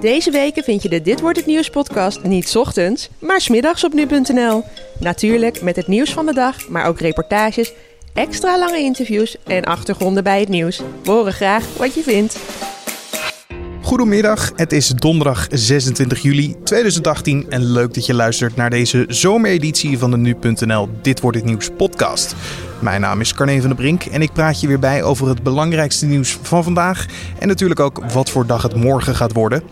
Deze weken vind je de Dit Wordt Het Nieuws podcast niet ochtends, maar 's middags op nu.nl. Natuurlijk met het nieuws van de dag, maar ook reportages, extra lange interviews en achtergronden bij het nieuws. Horen graag wat je vindt. Goedemiddag, het is donderdag 26 juli 2018 en leuk dat je luistert naar deze zomereditie van de Nu.nl Dit Wordt Het Nieuws podcast. Mijn naam is Carne van der Brink en ik praat je weer bij over het belangrijkste nieuws van vandaag en natuurlijk ook wat voor dag het morgen gaat worden.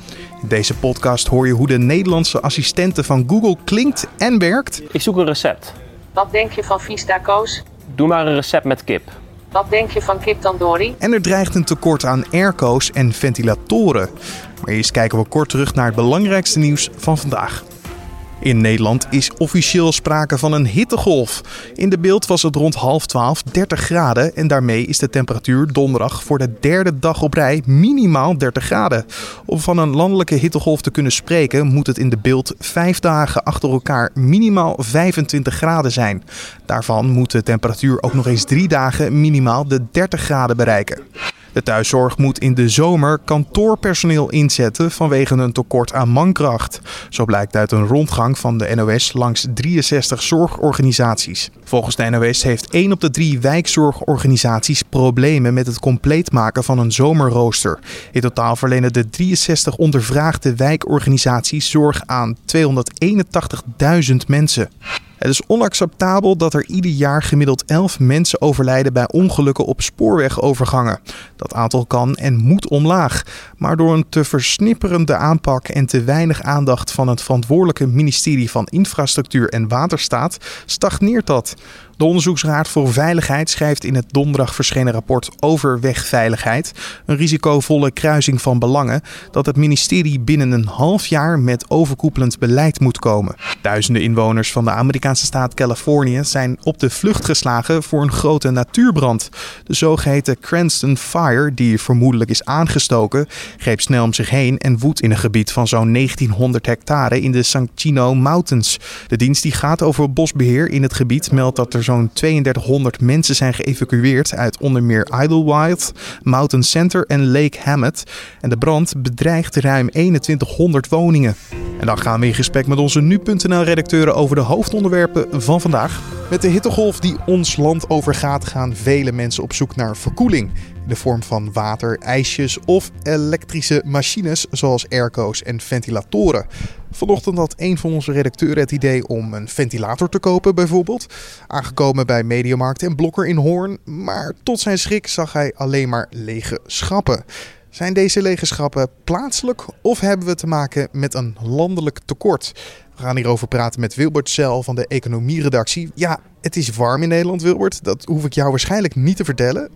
In deze podcast hoor je hoe de Nederlandse assistente van Google klinkt en werkt. Ik zoek een recept. Wat denk je van Vista Koos? Doe maar een recept met kip. Wat denk je van kip tandoori? En er dreigt een tekort aan airco's en ventilatoren. Maar eerst kijken we kort terug naar het belangrijkste nieuws van vandaag. In Nederland is officieel sprake van een hittegolf. In de beeld was het rond half 12 30 graden en daarmee is de temperatuur donderdag voor de derde dag op rij minimaal 30 graden. Om van een landelijke hittegolf te kunnen spreken moet het in de beeld vijf dagen achter elkaar minimaal 25 graden zijn. Daarvan moet de temperatuur ook nog eens drie dagen minimaal de 30 graden bereiken. De thuiszorg moet in de zomer kantoorpersoneel inzetten vanwege een tekort aan mankracht. Zo blijkt uit een rondgang van de NOS langs 63 zorgorganisaties. Volgens de NOS heeft 1 op de 3 wijkzorgorganisaties problemen met het compleet maken van een zomerrooster. In totaal verlenen de 63 ondervraagde wijkorganisaties zorg aan 281.000 mensen. Het is onacceptabel dat er ieder jaar gemiddeld 11 mensen overlijden bij ongelukken op spoorwegovergangen. Dat aantal kan en moet omlaag. Maar door een te versnipperende aanpak en te weinig aandacht van het verantwoordelijke ministerie van Infrastructuur en Waterstaat stagneert dat. De Onderzoeksraad voor Veiligheid schrijft in het donderdag verschenen rapport over wegveiligheid, een risicovolle kruising van belangen, dat het ministerie binnen een half jaar met overkoepelend beleid moet komen. Duizenden inwoners van de Amerikaanse staat Californië zijn op de vlucht geslagen voor een grote natuurbrand. De zogeheten Cranston Fire, die vermoedelijk is aangestoken, greep snel om zich heen en woedt in een gebied van zo'n 1900 hectare in de San Chino Mountains. De dienst die gaat over bosbeheer in het gebied meldt dat er zo'n 3200 mensen zijn geëvacueerd uit onder meer Idlewild, Mountain Center en Lake Hammett. En de brand bedreigt ruim 2100 woningen. En dan gaan we in gesprek met onze nu.nl-redacteuren over de hoofdonderwerpen van vandaag. Met de hittegolf die ons land overgaat, gaan vele mensen op zoek naar verkoeling. In de vorm van water, ijsjes of elektrische machines zoals airco's en ventilatoren. Vanochtend had een van onze redacteuren het idee om een ventilator te kopen, bijvoorbeeld. Aangekomen bij Mediamarkt en Blokker in Hoorn. Maar tot zijn schrik zag hij alleen maar lege schappen. Zijn deze lege schappen plaatselijk of hebben we te maken met een landelijk tekort? We gaan hierover praten met Wilbert Cel van de economieredactie. Ja, het is warm in Nederland, Wilbert. Dat hoef ik jou waarschijnlijk niet te vertellen.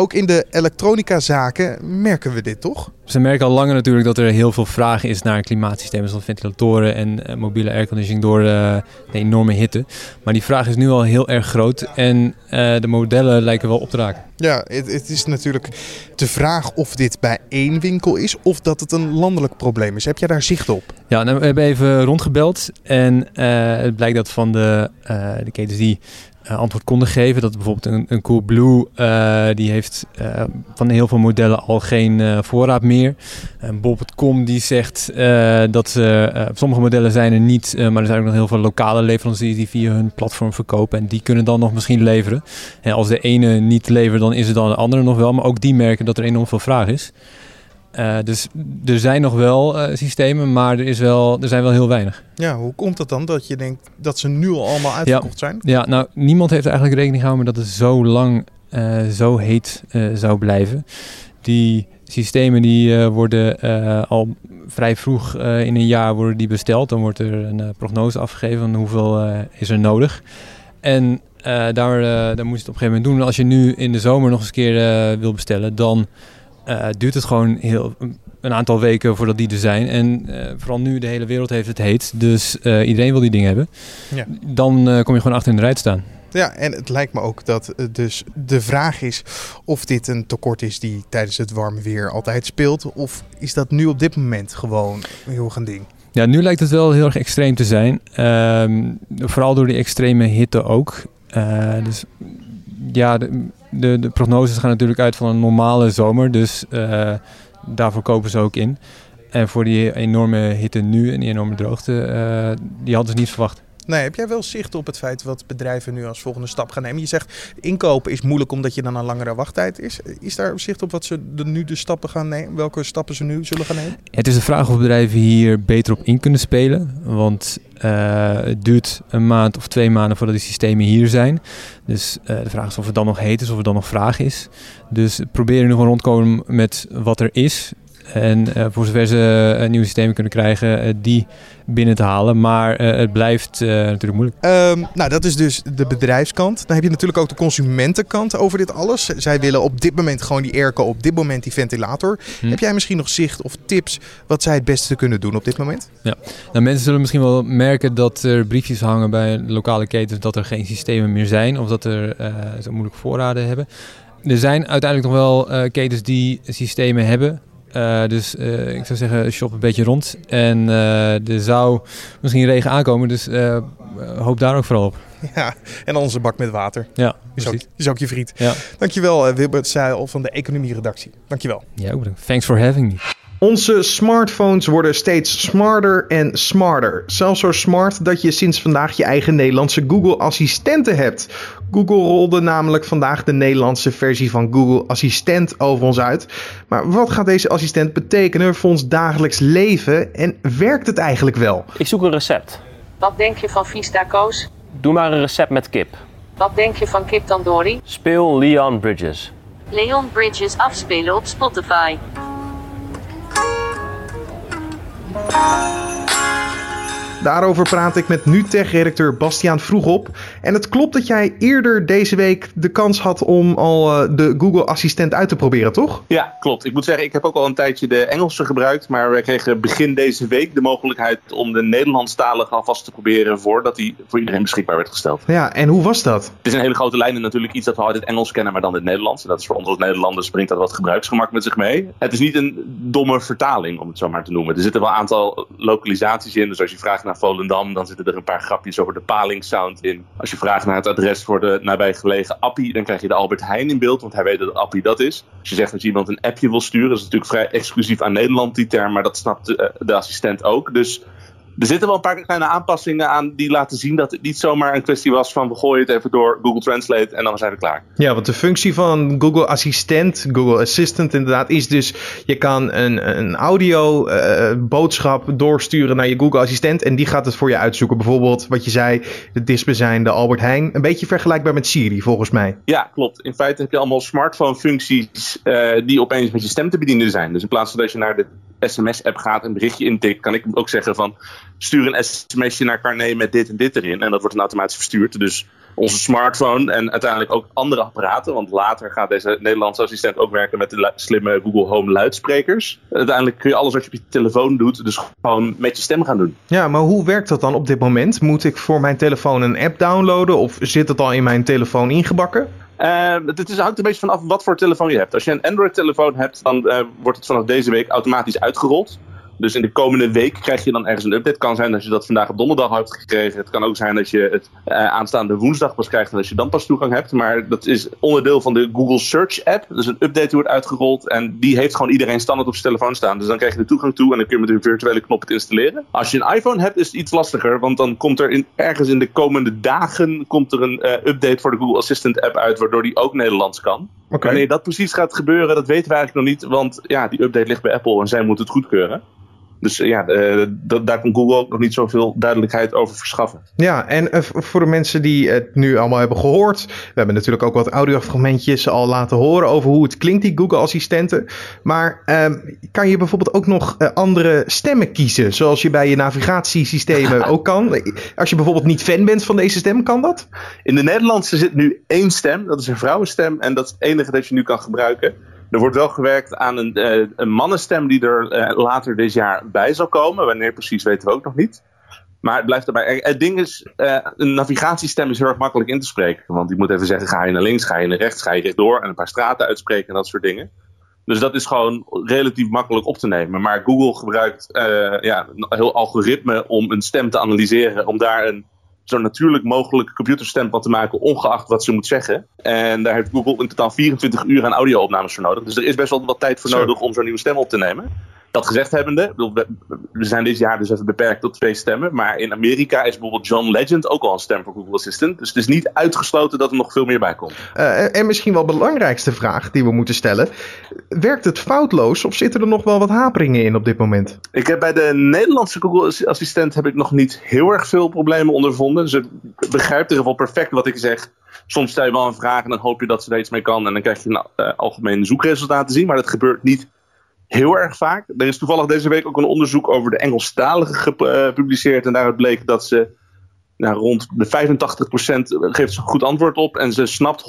Ook in de elektronica-zaken merken we dit toch? Ze merken al langer natuurlijk dat er heel veel vraag is naar klimaatsystemen zoals ventilatoren en uh, mobiele airconditioning door uh, de enorme hitte. Maar die vraag is nu al heel erg groot en uh, de modellen lijken wel op te raken. Ja, het, het, is natuurlijk de vraag of dit bij één winkel is of dat het een landelijk probleem is. Heb jij daar zicht op? Ja, nou, we hebben even rondgebeld en het blijkt dat van de, de ketens die uh, antwoord konden geven. Dat bijvoorbeeld een, een Coolblue, uh, die heeft uh, van heel veel modellen al geen voorraad meer. En Bob.com die zegt dat ze, sommige modellen zijn er niet, maar er zijn ook nog heel veel lokale leveranciers die via hun platform verkopen. En die kunnen dan nog misschien leveren. En als de ene niet levert, dan is het dan de andere nog wel. Maar ook die merken dat er enorm veel vraag is. Uh, dus er zijn nog wel uh, systemen, maar er, is wel, er zijn wel heel weinig. Ja, hoe komt het dan dat je denkt dat ze nu al allemaal uitverkocht ja, zijn? Ja, nou, niemand heeft eigenlijk rekening gehouden dat het zo lang uh, zo heet zou blijven. Die systemen die worden al vrij vroeg in een jaar worden die besteld. Dan wordt er een prognose afgegeven van hoeveel is er nodig. En daar, daar moet je het op een gegeven moment doen. Als je nu in de zomer nog eens een keer wil bestellen, dan... Uh, duurt het gewoon heel, een aantal weken voordat die er zijn. En uh, vooral nu, de hele wereld heeft het heet. Dus uh, iedereen wil die dingen hebben. Ja. Dan kom je gewoon achter in de rij te staan. Ja, en het lijkt me ook dat dus de vraag is of dit een tekort is die tijdens het warme weer altijd speelt. Of is dat nu op dit moment gewoon heel een ding? Ja, nu lijkt het wel heel erg extreem te zijn. Um, vooral door die extreme hitte ook. dus ja, de, de, de prognoses gaan natuurlijk uit van een normale zomer. Dus uh, daarvoor kopen ze ook in. En voor die enorme hitte nu en die enorme droogte, uh, die hadden ze niet verwacht. Nee, heb jij wel zicht op het feit wat bedrijven nu als volgende stap gaan nemen? Je zegt inkopen is moeilijk omdat je dan een langere wachttijd is. Is daar zicht op wat ze nu de stappen gaan nemen? Welke stappen ze nu zullen gaan nemen? Het is de vraag of bedrijven hier beter op in kunnen spelen. Want uh, het duurt een maand of twee maanden voordat die systemen hier zijn. Dus uh, de vraag is of het dan nog heet is, of er dan nog vraag is. Dus proberen nu gewoon rondkomen met wat er is. En uh, voor zover ze uh, nieuwe systemen kunnen krijgen, uh, die binnen te halen. Maar het blijft natuurlijk moeilijk. Um, nou, dat is dus de bedrijfskant. Dan heb je natuurlijk ook de consumentenkant over dit alles. Zij willen op dit moment gewoon die airco, op dit moment die ventilator. Hm. Heb jij misschien nog zicht of tips wat zij het beste kunnen doen op dit moment? Ja, nou, mensen zullen misschien wel merken dat er briefjes hangen bij lokale ketens dat er geen systemen meer zijn. Of dat er zo moeilijk voorraden hebben. Er zijn uiteindelijk nog wel ketens die systemen hebben. Uh, dus uh, ik zou zeggen, shop een beetje rond. En uh, er zou misschien regen aankomen, dus hoop daar ook vooral op. Ja, en onze bak met water. Ja, is ook, is ook je vriend. Ja. Dankjewel Wilbert Seil van de economie-redactie. Dankjewel. Ja, bedankt. Thanks for having me. Onze smartphones worden steeds smarter en smarter. Zelfs zo smart dat je sinds vandaag je eigen Nederlandse Google-assistenten hebt. Google rolde namelijk vandaag de Nederlandse versie van Google Assistent over ons uit. Maar wat gaat deze assistent betekenen voor ons dagelijks leven en werkt het eigenlijk wel? Ik zoek een recept. Wat denk je van Vista Koos? Doe maar een recept met kip. Wat denk je van kip tandoori? Speel Leon Bridges. Leon Bridges afspelen op Spotify. Bye. Daarover praat ik met NuTech-redacteur Bastiaan Vroegop. En het klopt dat jij eerder deze week de kans had om al uh, de Google-assistent uit te proberen, toch? Ja, klopt. Ik moet zeggen, ik heb ook al een tijdje de Engelse gebruikt. Maar we kregen begin deze week de mogelijkheid om de Nederlandstalige alvast te proberen voordat die voor iedereen beschikbaar werd gesteld. Ja, en hoe was dat? Het is een hele grote lijn en natuurlijk iets dat we altijd Engels kennen, maar dan het Nederlands. En dat is voor ons als Nederlanders brengt dat wat gebruiksgemak met zich mee. Het is niet een domme vertaling, om het zo maar te noemen. Er zitten wel een aantal localisaties in. Dus als je vraagt naar Volendam, dan zitten er een paar grapjes over de palingsound in. Als je vraagt naar het adres voor de nabijgelegen appie, dan krijg je de Albert Heijn in beeld, want hij weet dat appie dat is. Als je zegt dat je iemand een appje wil sturen, dat is natuurlijk vrij exclusief aan Nederland die term, maar dat snapt de, de assistent ook. Dus er zitten wel een paar kleine aanpassingen aan die laten zien dat het niet zomaar een kwestie was van we gooien het even door Google Translate en dan zijn we klaar. Ja, want de functie van Google Assistent, Google Assistant inderdaad, is dus je kan een, een audio uh, boodschap doorsturen naar je Google Assistent en die gaat het voor je uitzoeken. Bijvoorbeeld wat je zei, de dichtstbijzijnde de Albert Heijn. Een beetje vergelijkbaar met Siri volgens mij. Ja, klopt. In feite heb je allemaal smartphone functies uh, die opeens met je stem te bedienen zijn. Dus in plaats van dat je naar de sms-app gaat, een berichtje intikt, kan ik ook zeggen van stuur een sms'je naar Carné met dit en dit erin. En dat wordt dan automatisch verstuurd. Dus onze smartphone en uiteindelijk ook andere apparaten. Want later gaat deze Nederlandse assistent ook werken met de slimme Google Home luidsprekers. Uiteindelijk kun je alles wat je op je telefoon doet, dus gewoon met je stem gaan doen. Ja, maar hoe werkt dat dan op dit moment? Moet ik voor mijn telefoon een app downloaden of zit het al in mijn telefoon ingebakken? Uh, het is, hangt een beetje vanaf wat voor telefoon je hebt. Als je een Android-telefoon hebt, dan uh, wordt het vanaf deze week automatisch uitgerold. Dus in de komende week krijg je dan ergens een update. Het kan zijn dat je dat vandaag op donderdag hebt gekregen. Het kan ook zijn dat je het uh, aanstaande woensdag pas krijgt en dat je dan pas toegang hebt. Maar dat is onderdeel van de Google Search app. Dus een update die wordt uitgerold en die heeft gewoon iedereen standaard op zijn telefoon staan. Dus dan krijg je de toegang toe en dan kun je met een virtuele knop het installeren. Als je een iPhone hebt is het iets lastiger, want dan komt er in, ergens in de komende dagen komt er een uh, update voor de Google Assistant app uit, waardoor die ook Nederlands kan. Okay. Wanneer dat precies gaat gebeuren, dat weten we eigenlijk nog niet, want ja, die update ligt bij Apple en zij moeten het goedkeuren. Dus ja, uh, daar kan Google ook nog niet zoveel duidelijkheid over verschaffen. Ja, en uh, voor de mensen die het nu allemaal hebben gehoord. We hebben natuurlijk ook wat audiofragmentjes al laten horen over hoe het klinkt, die Google-assistenten. Maar uh, kan je bijvoorbeeld ook nog andere stemmen kiezen? Zoals je bij je navigatiesystemen ook kan. Als je bijvoorbeeld niet fan bent van deze stem, kan dat? In de Nederlandse zit nu één stem. Dat is een vrouwenstem. En dat is het enige dat je nu kan gebruiken. Er wordt wel gewerkt aan een, uh, een mannenstem die er uh, later dit jaar bij zal komen. Wanneer precies weten we ook nog niet. Maar het blijft erbij. Het ding is, een navigatiestem is heel erg makkelijk in te spreken. Want die moet even zeggen, ga je naar links, ga je naar rechts, ga je rechtdoor. En een paar straten uitspreken en dat soort dingen. Dus dat is gewoon relatief makkelijk op te nemen. Maar Google gebruikt ja, een heel algoritme om een stem te analyseren. Om daar een zo natuurlijk mogelijk computerstem van te maken, ongeacht wat ze moet zeggen. En daar heeft Google in totaal 24 uur aan audio-opnames voor nodig. Dus er is best wel wat tijd voor nodig om zo'n nieuwe stem op te nemen. Dat gezegd hebbende, we, zijn dit jaar dus even beperkt tot twee stemmen. Maar in Amerika is bijvoorbeeld John Legend ook al een stem voor Google Assistant. Dus het is niet uitgesloten dat er nog veel meer bij komt. Eh, en misschien wel de belangrijkste vraag die we moeten stellen. Werkt het foutloos of zitten er nog wel wat haperingen in op dit moment? Ik heb bij de Nederlandse Google Assistent heb ik nog niet heel erg veel problemen ondervonden. Ze begrijpt in ieder geval perfect wat ik zeg. Soms stel je wel een vraag en dan hoop je dat ze er iets mee kan. En dan krijg je een uh, algemeen zoekresultaat te zien. Maar dat gebeurt niet heel erg vaak. Er is toevallig deze week ook een onderzoek over de Engelstalige gepubliceerd. En daaruit bleek dat ze nou, rond de 85% geeft ze goed antwoord op. En ze snapt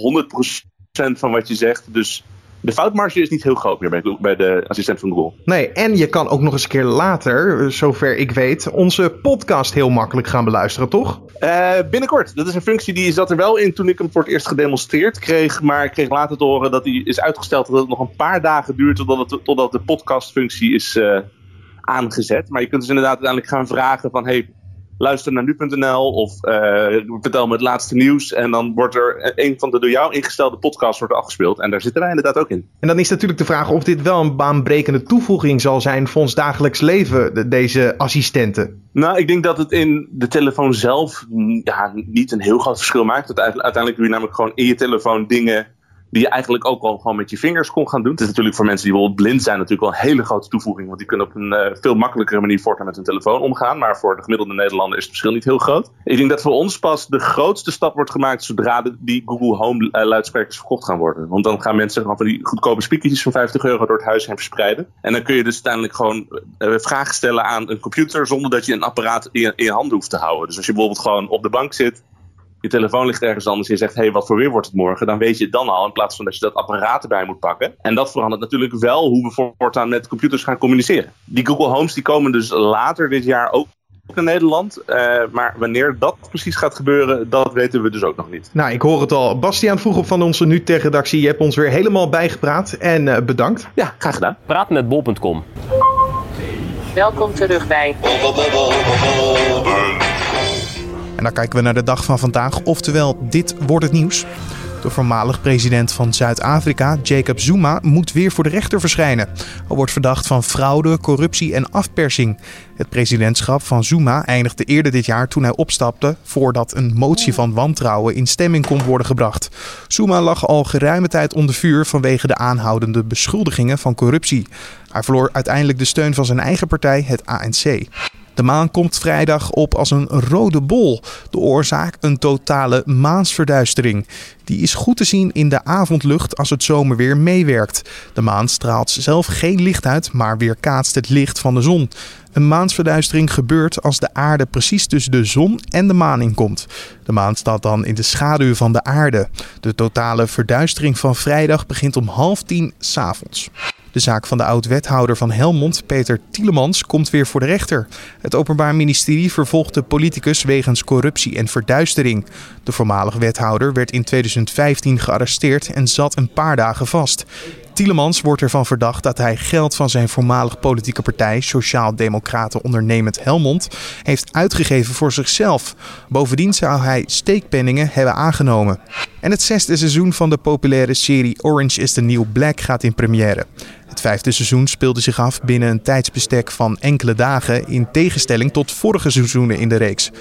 100% van wat je zegt. Dus de foutmarge is niet heel groot meer bij, bij de assistent van Google. Nee, en je kan ook nog eens een keer later, zover ik weet, onze podcast heel makkelijk gaan beluisteren, toch? Uh, binnenkort. Dat is een functie die zat er wel in toen ik hem voor het eerst gedemonstreerd kreeg. Maar ik kreeg later te horen dat die is uitgesteld. Dat het nog een paar dagen duurt totdat, het, totdat de podcastfunctie is uh, aangezet. Maar je kunt dus inderdaad uiteindelijk gaan vragen van... Hey, luister naar nu.nl of uh, vertel me het laatste nieuws. En dan wordt er een van de door jou ingestelde podcasts wordt afgespeeld. En daar zitten wij inderdaad ook in. En dan is natuurlijk de vraag of dit wel een baanbrekende toevoeging zal zijn voor ons dagelijks leven, deze assistenten. Nou, ik denk dat het in de telefoon zelf ja, niet een heel groot verschil maakt. Uiteindelijk doe je namelijk gewoon in je telefoon dingen die je eigenlijk ook al gewoon met je vingers kon gaan doen. Het is natuurlijk voor mensen die bijvoorbeeld blind zijn natuurlijk wel een hele grote toevoeging. Want die kunnen op een uh, veel makkelijkere manier voortaan met hun telefoon omgaan. Maar voor de gemiddelde Nederlander is het verschil niet heel groot. Ik denk dat voor ons pas de grootste stap wordt gemaakt zodra die Google Home uh, luidsprekers verkocht gaan worden. Want dan gaan mensen gewoon van die goedkope speakertjes van 50 euro door het huis heen verspreiden. En dan kun je dus uiteindelijk gewoon uh, vragen stellen aan een computer zonder dat je een apparaat in in je handen hoeft te houden. Dus als je bijvoorbeeld gewoon op de bank zit je telefoon ligt ergens anders en je zegt, hé, hey, wat voor weer wordt het morgen? Dan weet je het dan al, in plaats van dat je dat apparaat erbij moet pakken. En dat verandert natuurlijk wel hoe we voortaan met computers gaan communiceren. Die Google Homes die komen dus later dit jaar ook in Nederland. Uh, maar wanneer dat precies gaat gebeuren, dat weten we dus ook nog niet. Nou, ik hoor het al. Bastiaan vroeg op van onze nu tech redactie. Je hebt ons weer helemaal bijgepraat en uh, bedankt. Ja, graag gedaan. Praatmetbol.com Welkom terug bij en dan kijken we naar de dag van vandaag, oftewel dit wordt het nieuws. De voormalig president van Zuid-Afrika, Jacob Zuma, moet weer voor de rechter verschijnen. Hij wordt verdacht van fraude, corruptie en afpersing. Het presidentschap van Zuma eindigde eerder dit jaar toen hij opstapte voordat een motie van wantrouwen in stemming kon worden gebracht. Zuma lag al geruime tijd onder vuur vanwege de aanhoudende beschuldigingen van corruptie. Hij verloor uiteindelijk de steun van zijn eigen partij, het ANC. De maan komt vrijdag op als een rode bol. De oorzaak een totale maansverduistering. Die is goed te zien in de avondlucht als het zomerweer meewerkt. De maan straalt zelf geen licht uit, maar weerkaatst het licht van de zon. Een maansverduistering gebeurt als de aarde precies tussen de zon en de maan inkomt. De maan staat dan in de schaduw van de aarde. De totale verduistering van vrijdag begint om half tien s'avonds. De zaak van de oud-wethouder van Helmond, Peter Tielemans, komt weer voor de rechter. Het Openbaar Ministerie vervolgt de politicus wegens corruptie en verduistering. De voormalige wethouder werd in 2015 gearresteerd en zat een paar dagen vast. Tielemans wordt ervan verdacht dat hij geld van zijn voormalig politieke partij, Sociaal-Democraten Ondernemend Helmond, heeft uitgegeven voor zichzelf. Bovendien zou hij steekpenningen hebben aangenomen. En het zesde seizoen van de populaire serie Orange is the New Black gaat in première. Het vijfde seizoen speelde zich af binnen een tijdsbestek van enkele dagen, in tegenstelling tot vorige seizoenen in de reeks.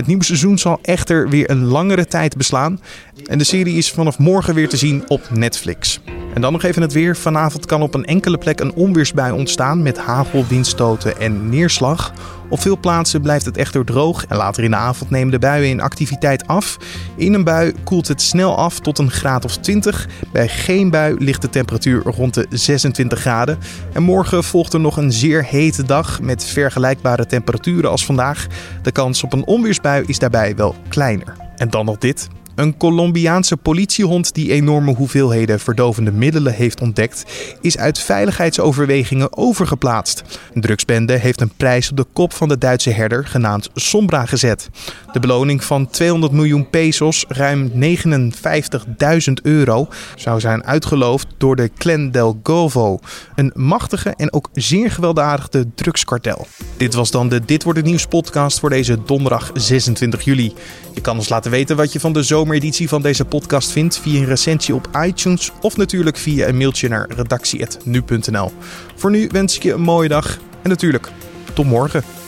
Het nieuwe seizoen zal echter weer een langere tijd beslaan. En de serie is vanaf morgen weer te zien op Netflix. En dan nog even het weer. Vanavond kan op een enkele plek een onweersbui ontstaan met hagel, windstoten en neerslag. Op veel plaatsen blijft het echter droog en later in de avond nemen de buien in activiteit af. In een bui koelt het snel af tot een graad of 20. Bij geen bui ligt de temperatuur rond de 26 graden. En morgen volgt er nog een zeer hete dag met vergelijkbare temperaturen als vandaag. De kans op een onweersbui is daarbij wel kleiner. En dan nog dit. Een Colombiaanse politiehond die enorme hoeveelheden verdovende middelen heeft ontdekt, is uit veiligheidsoverwegingen overgeplaatst. Een drugsbende heeft een prijs op de kop van de Duitse herder genaamd Sombra gezet. De beloning van 200 miljoen pesos, ruim 59.000 euro, zou zijn uitgeloofd door de Clan del Golfo, een machtige en ook zeer gewelddadige drugskartel. Dit was dan de Dit wordt het nieuws podcast voor deze donderdag 26 juli. Je kan ons laten weten wat je van de zomer zomereditie van deze podcast vindt via een recensie op iTunes of natuurlijk via een mailtje naar redactie.nu.nl. Voor nu wens ik je een mooie dag en natuurlijk tot morgen.